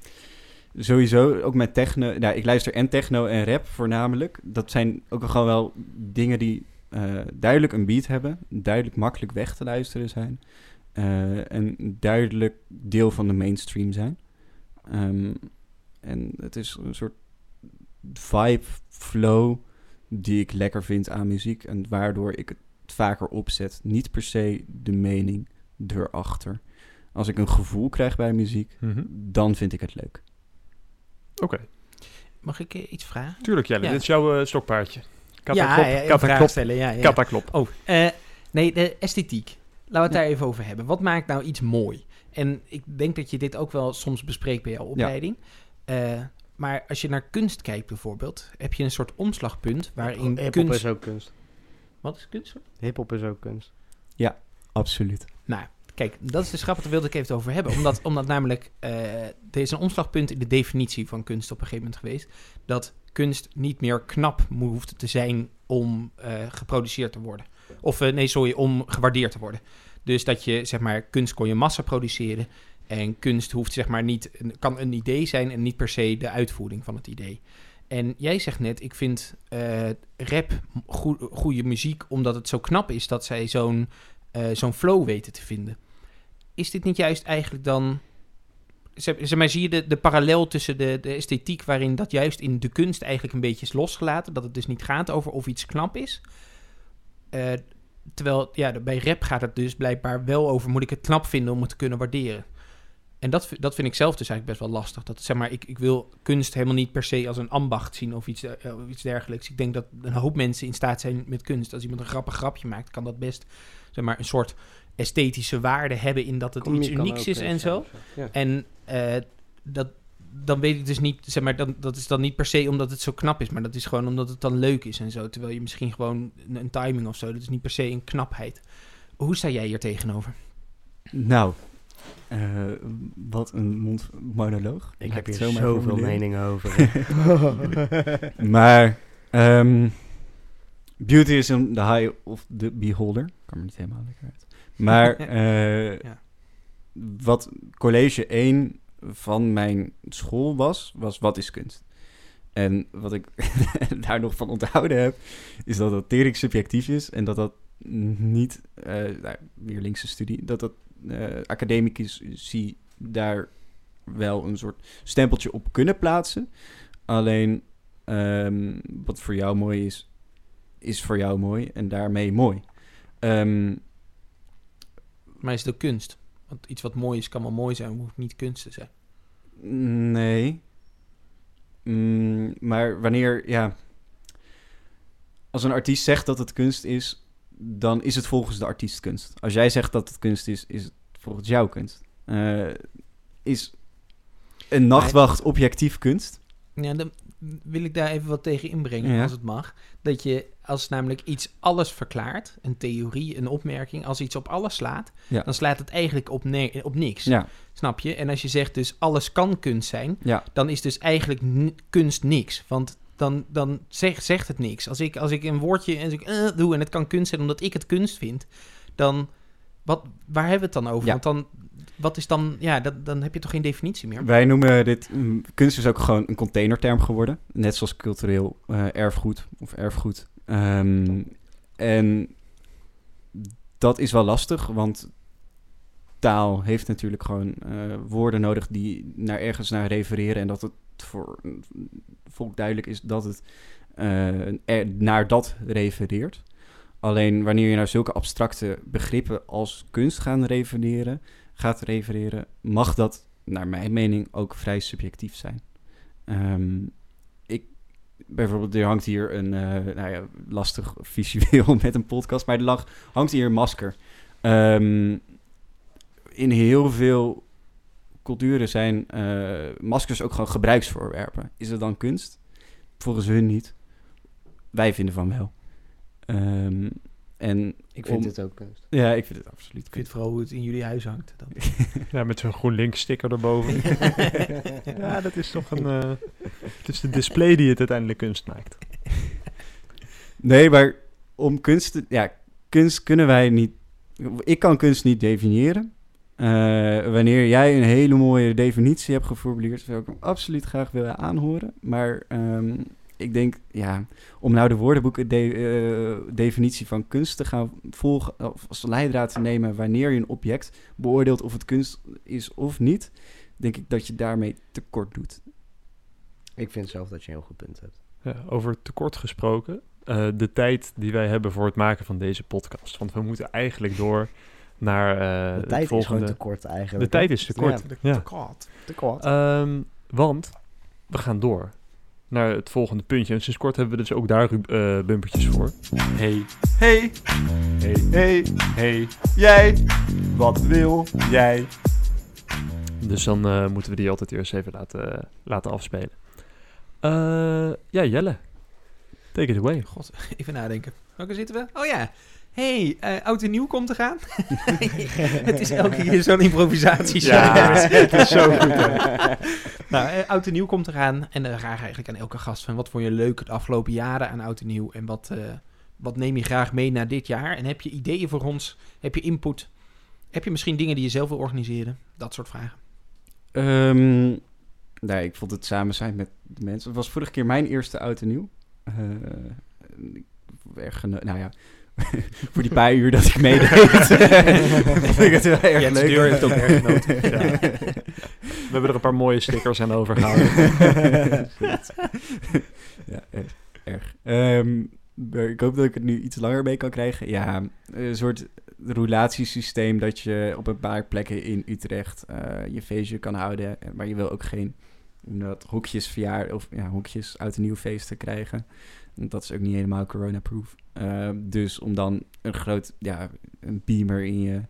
sowieso ook met techno. Nou, ik luister en techno en rap voornamelijk. Dat zijn ook gewoon wel dingen die duidelijk een beat hebben, duidelijk makkelijk weg te luisteren zijn. en duidelijk deel van de mainstream zijn. Ehm, en het is een soort vibe, flow die ik lekker vind aan muziek en waardoor ik het vaker opzet. Niet per se de mening erachter. Als ik een gevoel krijg bij muziek, dan vind ik het leuk. Oké, Mag ik eh, iets vragen? tuurlijk Jelle, Ja. dit is jouw eh, stokpaardje. Kata ja, klop, ja, ja, kata vragen klop, stellen. Ja, ja. kata klop. Oh, eh, nee, de esthetiek. Laten we het daar even over hebben. Wat maakt nou iets mooi? En ik denk dat je dit ook wel soms bespreekt bij jouw opleiding. Eh, maar als je naar kunst kijkt bijvoorbeeld, heb je een soort omslagpunt waarin Hip-hop kunst... is ook kunst. Wat is kunst? Hip-hop is ook kunst. Absoluut. Nou, kijk, dat is de schap, daar wilde ik even over hebben. Omdat, omdat namelijk, eh, er is een omslagpunt in de definitie van kunst op een gegeven moment geweest. Dat kunst niet meer knap hoeft te zijn om eh, geproduceerd te worden. Of nee, sorry, om gewaardeerd te worden. Dus dat je, zeg maar, kunst kon je massa produceren. En kunst hoeft, zeg maar, niet, kan een idee zijn en niet per se de uitvoering van het idee. En jij zegt net, ik vind eh, rap goe- goede muziek omdat het zo knap is dat zij zo'n eh, zo'n flow weten te vinden. Is dit niet juist eigenlijk dan... Zeg, maar, zie je de, de parallel tussen de, de esthetiek waarin dat juist in de kunst eigenlijk een beetje is losgelaten? Dat het dus niet gaat over of iets knap is. Eh, terwijl ja, bij rap gaat het dus blijkbaar wel over moet ik het knap vinden om het te kunnen waarderen. En dat, dat vind ik zelf dus eigenlijk best wel lastig. Dat, zeg maar, ik, ik wil kunst helemaal niet per se als een ambacht zien of iets, eh, of iets dergelijks. Ik denk dat een hoop mensen in staat zijn met kunst. Als iemand een grappig grapje maakt, kan dat best zeg maar, een soort esthetische waarde hebben in dat het iets unieks is eh, en zo. Ja. En eh, dat, dan weet ik dus niet, zeg maar, dan, dat is dan niet per se omdat het zo knap is, maar dat is gewoon omdat het dan leuk is en zo. Terwijl je misschien gewoon een, een timing of zo, dat is niet per se een knapheid. Hoe sta jij hier tegenover? Nou, eh, wat een mondmonoloog. Ik Laat heb hier zoveel meningen over. Maar ehm, beauty is in the eye of the beholder. Kan me niet helemaal lekker uit. Maar eh, Ja. wat college 1 van mijn school was, was wat is kunst? En wat ik daar nog van onthouden heb, is dat dat tering subjectief is en dat dat niet, nou, weer linkse studie, dat dat eh academici daar wel een soort stempeltje op kunnen plaatsen. Alleen ehm, wat voor jou mooi is, is voor jou mooi en daarmee mooi. Ehm, Maar is het ook kunst? Want iets wat mooi is, kan wel mooi zijn, hoeft niet kunst te zijn. nee. Mm, maar wanneer, ja. Als een artiest zegt dat het kunst is, dan is het volgens de artiest kunst. Als jij zegt dat het kunst is, is het volgens jou kunst. Eh, is een nachtwacht objectief kunst? Ja, dan wil ik daar even wat tegen inbrengen, Ja. als het mag. Dat je, als namelijk iets alles verklaart, een theorie, een opmerking, als iets op alles slaat, Ja. dan slaat het eigenlijk op, op niks. Ja, Snap je? En als je zegt dus alles kan kunst zijn, dan is dus eigenlijk kunst niks. Want dan, dan zegt, zegt het niks. Als ik, als ik een woordje en ik, eh, doe en het kan kunst zijn omdat ik het kunst vind, dan wat, waar hebben we het dan over? Want dan, wat is dan, ja, dat, dan heb je toch geen definitie meer? Wij noemen dit, mm, kunst is ook gewoon een containerterm geworden. Net zoals cultureel eh, erfgoed of erfgoed. Ehm, en dat is wel lastig, want taal heeft natuurlijk gewoon eh, woorden nodig die naar ergens naar refereren. En dat het voor een volk duidelijk is dat het eh, naar dat refereert. Alleen wanneer je naar zulke abstracte begrippen als kunst gaan refereren, gaat refereren, mag dat, naar mijn mening, ook vrij subjectief zijn. Ehm, ik, bijvoorbeeld, er hangt hier een, eh, nou ja, lastig visueel met een podcast, maar er lag, hangt hier een masker. Ehm, in heel veel culturen zijn eh, maskers ook gewoon gebruiksvoorwerpen. Is het dan kunst? Volgens hun niet. Wij vinden van wel. Ehm, en Ik vind om- het ook kunst. Ja, ik vind het absoluut Ik vind vooral hoe het in jullie huis hangt. Dan. Ja, met zo'n GroenLinks sticker erboven. ja, dat is toch een... eh, het is de display die het uiteindelijk kunst maakt. Nee, maar om kunst te... Ja, kunst kunnen wij niet... Ik kan kunst niet definiëren. Eh, wanneer jij een hele mooie definitie hebt geformuleerd... zou ik hem absoluut graag willen aanhoren. Maar ehm, ik denk, ja... Om nou de woordenboeken de, eh, definitie van kunst te gaan volgen... of als leidraad te nemen... wanneer je een object beoordeelt of het kunst is of niet... denk ik dat je daarmee tekort doet. Ik vind zelf dat je een heel goed punt hebt. Ja, over tekort gesproken. eh, de tijd die wij hebben voor het maken van deze podcast. Want we moeten eigenlijk door naar eh, De het tijd is volgende... gewoon te kort eigenlijk. de tijd is te kort. Ja, Ja. te kort. Ehm, want we gaan door naar het volgende puntje. En sinds kort hebben we dus ook daar eh, bumpertjes voor. Hey, Hey, hey, hey, hey. jij, wat wil jij? Dus dan eh, moeten we die altijd eerst even laten, laten afspelen. Eh, ja, Jelle. Take it away. God, even nadenken. Welke zitten we? Oh ja. hey, eh, oud en nieuw komt eraan. het is elke keer zo'n improvisatie. Ja, het is zo goed, nou, eh, oud en nieuw komt eraan. En dan vraag ik eigenlijk aan elke gast van... wat vond je leuk het afgelopen jaren aan oud en nieuw? En wat, eh, wat neem je graag mee naar dit jaar? En heb je ideeën voor ons? Heb je input? Heb je misschien dingen die je zelf wil organiseren? Dat soort vragen. Ehm, nee, ik vond het samen zijn met de mensen. Het was vorige keer mijn eerste oud en nieuw. Eh, ik erg geno- nou ja, voor die paar uur dat ik meedeed. vond ik het wel erg Jens leuk. Deur heeft ook erg genoten. Ja. We hebben er een paar mooie stickers aan overgehouden. ja, erg. erg. Ehm, ik hoop dat ik het nu iets langer mee kan krijgen. Ja, een soort roulatiesysteem dat je op een paar plekken in Utrecht eh, je feestje kan houden. Maar je wil ook geen dat hokjes verjaar of ja, hokjes uit een nieuw feesten krijgen. Want Dat is ook niet helemaal corona-proof. Ehm, dus om dan een groot, ja, een beamer in je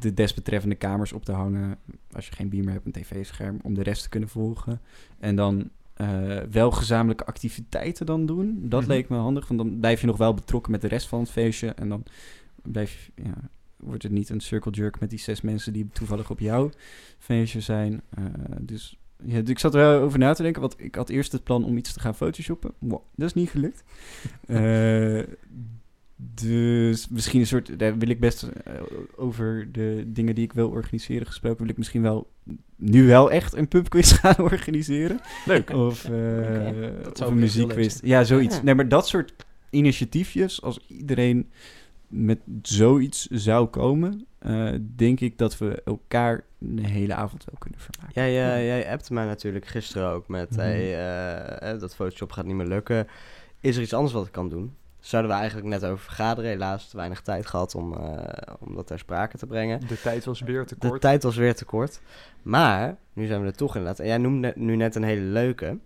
de desbetreffende kamers op te hangen. Als je geen beamer hebt, een tv-scherm, om de rest te kunnen volgen. En dan eh, wel gezamenlijke activiteiten dan doen. Dat Mhm. leek me handig, want dan blijf je nog wel betrokken met de rest van het feestje. En dan blijf je, ja, wordt het niet een circle jerk met die zes mensen die toevallig op jouw feestje zijn. Eh, dus ja, ik zat er wel over na te denken, want ik had eerst het plan om iets te gaan photoshoppen. Wow, dat is niet gelukt. Eh, dus misschien een soort, daar wil ik best eh, over de dingen die ik wil organiseren gesproken, wil ik misschien wel nu wel echt een pubquiz gaan organiseren. Leuk. Of, eh, of een muziekquiz. Ja, zoiets. Ja. Nee, maar dat soort initiatiefjes, als iedereen met zoiets zou komen, eh, denk ik dat we elkaar een hele avond wel kunnen vermaken. Jij, eh, jij appte mij natuurlijk gisteren ook met... Mhm. Hey, eh, eh, dat Photoshop gaat niet meer lukken. Is er iets anders wat ik kan doen? Zouden we eigenlijk net over vergaderen. Helaas te weinig tijd gehad om, eh, om dat ter sprake te brengen. De tijd was weer te De kort. tijd was weer te kort. Maar, nu zijn we er toch inderdaad. En jij noemde nu net een hele leuke.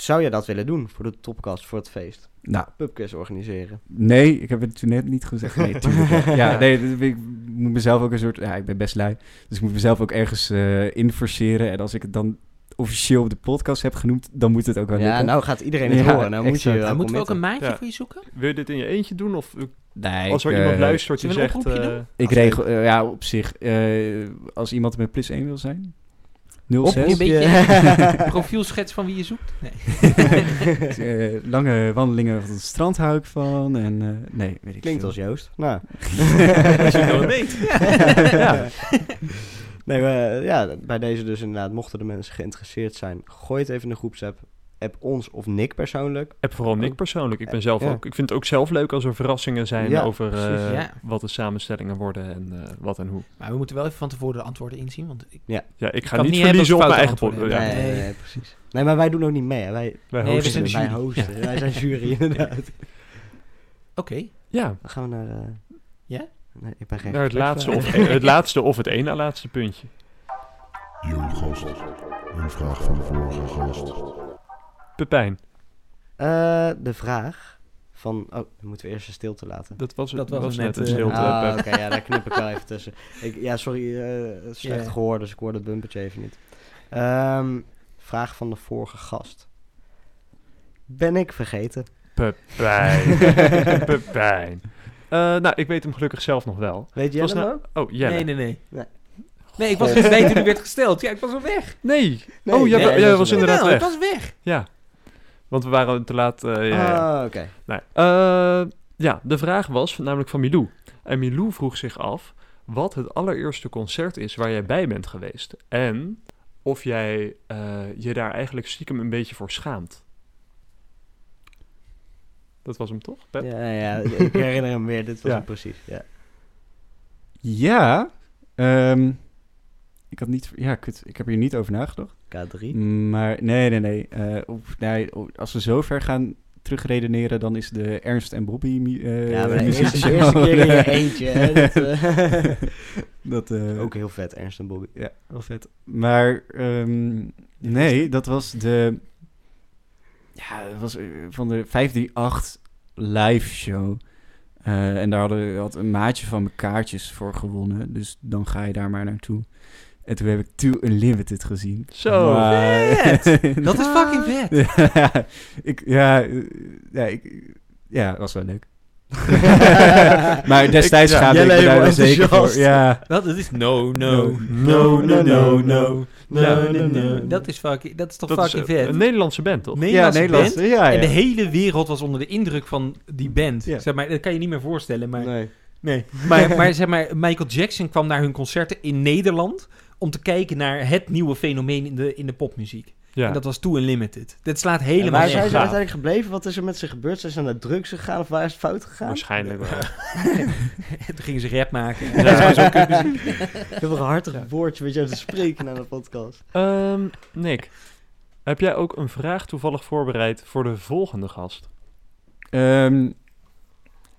Zou jij dat willen doen voor de topcast, voor het feest? Nou, Pubquiz organiseren. nee, ik heb het toen net niet gezegd. Nee, tuurlijk. ja. nee, ik moet mezelf ook een soort... Ja, ik ben best lui. Dus ik moet mezelf ook ergens eh in forceren. En als ik het dan officieel op de podcast heb genoemd, dan moet het ook wel Ja, lukken. nou gaat iedereen het Ja, horen. Nou moet je je wel moeten we ook een maatje Ja. voor je zoeken? Wil je dit in je eentje doen? Of eh, Nee, als er ik, iemand eh, luistert die een zegt... eh, doen? Ik regel, ja, op zich, eh, als iemand met plus 1 wil zijn. 06. Een beetje profielschets van wie je zoekt? Nee. Eh, lange wandelingen van het strand hou ik van. En eh, nee, weet ik Klinkt veel. als Joost. Nou. Als je het nog weet. ja. Nee, maar, ja, bij deze dus inderdaad, mochten de mensen geïnteresseerd zijn, gooi het even in de groepsapp. App ons of Nick persoonlijk. Heb vooral Nick persoonlijk. Ik ben zelf Ja. ook. Ik vind het ook zelf leuk als er verrassingen zijn Ja, over eh, ja. wat de samenstellingen worden en eh, wat en hoe. Maar we moeten wel even van tevoren de antwoorden inzien. Want ik, Ja, ik ga niet verliezen op mijn eigen pot. Ja, nee, nee. nee, precies. Nee, maar wij doen ook niet mee. Hè. Wij, wij Nee, hosten zijn wij jury. hosten. Wij zijn jury, inderdaad. Oké. Ja, Dan gaan we naar... eh, Ja? Nee, ik ben geen naar het laatste, of, het laatste of het ene laatste puntje. Yo gast, een vraag van de vorige gast. Pepijn, Eh, de vraag van... Oh, dan moeten we eerst een stilte laten. dat was, Dat was was net, net een eh, stilte. Ah, Pep. oké, ja, daar knip ik wel even tussen. Ik, ja, sorry, eh, slecht Ja. gehoord, dus ik hoorde het bumpertje even niet. Ehm, vraag van de vorige gast. Ben ik vergeten? Pepijn. Pepijn. Eh, nou, ik weet hem gelukkig zelf nog wel. Weet jij Was hem nou- ook? Oh, Jelle. Nee, nee, nee. Nee. Nee, ik was niet weten toen die werd gesteld. Ja, ik was al weg. Nee. Nee, oh, jij, nee, jij dat was is inderdaad Jawel, weg. ik was weg. Ja. Want we waren te laat. eh, ja. Ah, oké. Nee. Eh, ja, de vraag was namelijk van Milou. En Milou vroeg zich af wat het allereerste concert is waar jij bij bent geweest. En of jij eh, je daar eigenlijk stiekem een beetje voor schaamt. Dat was hem toch? Pep? Ja, ja, ik herinner hem weer. Dit was Ja. hem precies. Ja. Ja, ehm, ik had niet... Ja, kut, ik heb hier niet over nagedacht. K3. Maar nee, nee, nee. eh, of, nee of- als we zo ver gaan terugredeneren, dan is de Ernst en Bobby eh, ja, maar de eerste, muziekshow- de eerste keer in je eentje. Hè, dat, eh, dat, ook heel vet, Ernst en Bobby. Ja, wel vet. Maar ehm, nee, dat was de... Ja, dat was van de 538 live show. En daar hadden, had een maatje van me kaartjes voor gewonnen. Dus dan ga je daar maar naartoe. En toen heb ik Too Unlimited gezien. Zo. vet! Dat is fucking vet. ja, ik, ja, ja, ik, ja, dat was wel leuk. maar destijds Ik- ja, schaamde ik me daar zeker voor. Ja, Dat is no, no, No, no, no, no. Ja. No, no, no. Dat is, fucking, dat is toch Dat fucking eh, vet? een Nederlandse band, toch? Nederlandse Nederlands. band. Ja, En de ja. hele wereld was onder de indruk van die band. Ja. Zeg maar, dat kan je niet meer voorstellen. Maar, Nee. nee. maar, maar, zeg maar Michael Jackson kwam naar hun concerten in Nederland... om te kijken naar het nieuwe fenomeen in de, in de popmuziek. Ja. En dat was Too Unlimited. Dat slaat helemaal waar nergens zijn ze uiteindelijk gebleven? Wat is er met ze gebeurd? Zijn ze naar drugs gegaan of waar is het fout gegaan? Waarschijnlijk wel. Toen gingen ze rap maken. Ja. Ik heb een hartig woordje met jou te spreken na de podcast. Ehm, Nick, heb jij ook een vraag toevallig voorbereid voor de volgende gast? Ehm,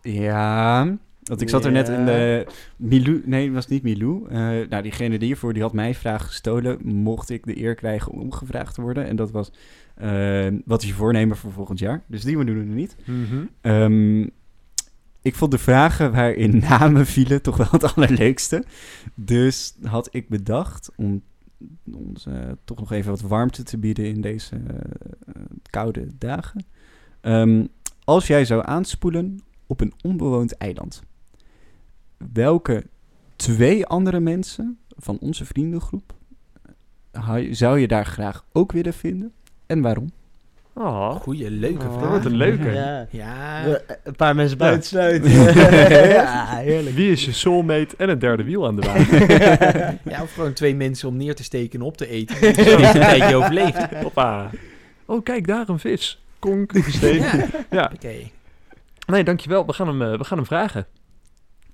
ja, want ik zat er net in de... Milou, nee, het was niet Milou. Eh, nou, diegene die hiervoor, die had mijn vraag gestolen. Mocht ik de eer krijgen om gevraagd te worden. En dat was, eh, wat is je voornemen voor volgend jaar? Dus die doen we nu niet. Ehm, ik vond de vragen waarin namen vielen toch wel het allerleukste. Dus had ik bedacht om ons toch nog even wat warmte te bieden in deze eh, koude dagen. Ehm, als jij zou aanspoelen op een onbewoond eiland, welke twee andere mensen van onze vriendengroep zou je daar graag ook willen vinden en waarom? Oh, Goeie, leuke dat vraag. wordt een leuke. Ja. Ja, De- Een paar mensen buitensluiten. ja, heerlijk. Wie is je soulmate en een derde wiel aan de wagen? ja, of gewoon twee mensen om neer te steken en op te eten. Een tijdje overleeft. Hoppa. Oh, kijk, daar een vis. Konk, steek. Ja, Ja. oké. Nee, dankjewel. We gaan hem, eh, we gaan hem vragen.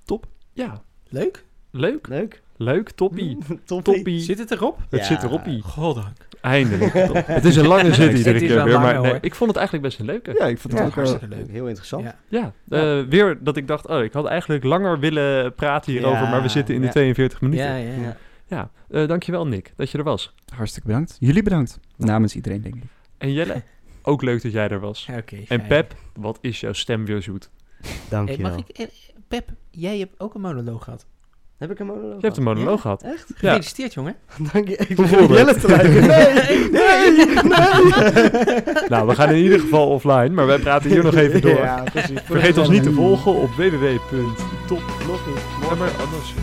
Top. Ja, Leuk. leuk. Leuk. Leuk, toppie. Toppie. Toppie. Zit het erop? Het Ja. zit eroppie. Goddank. Eindelijk. het is een lange zit iedere keer weer. Maar nee, ik vond het eigenlijk best een leuke. Ja, ik vond het Ja, ook wel... hartstikke leuk. Heel interessant. Ja. Ja, eh, weer dat ik dacht, oh, ik had eigenlijk langer willen praten hierover, Ja, maar we zitten in de ja. 42 minuten. Ja, Ja, ja. Ja. ja. eh, dankjewel Nick, dat je er was. Hartstikke bedankt. Jullie bedankt. Namens iedereen, denk ik. En Jelle, ook leuk dat jij er was. Ja, Oké. En. Pep, wat is jouw stem weer zoet. Hey, Dankjewel. mag ik, eh, Pep, jij hebt ook een monoloog gehad. Heb ik een monoloog? Je hebt een monoloog Ja? gehad. Echt? Ja. Gefeliciteerd, jongen. Dank je. Ik Jelle te lijken. Nee, nee, nee. Nou, we gaan in ieder geval offline, maar wij praten hier nog even door. Ja, precies. Vergeet ons niet te volgen op www.top... Nog niet. Ja, maar anders-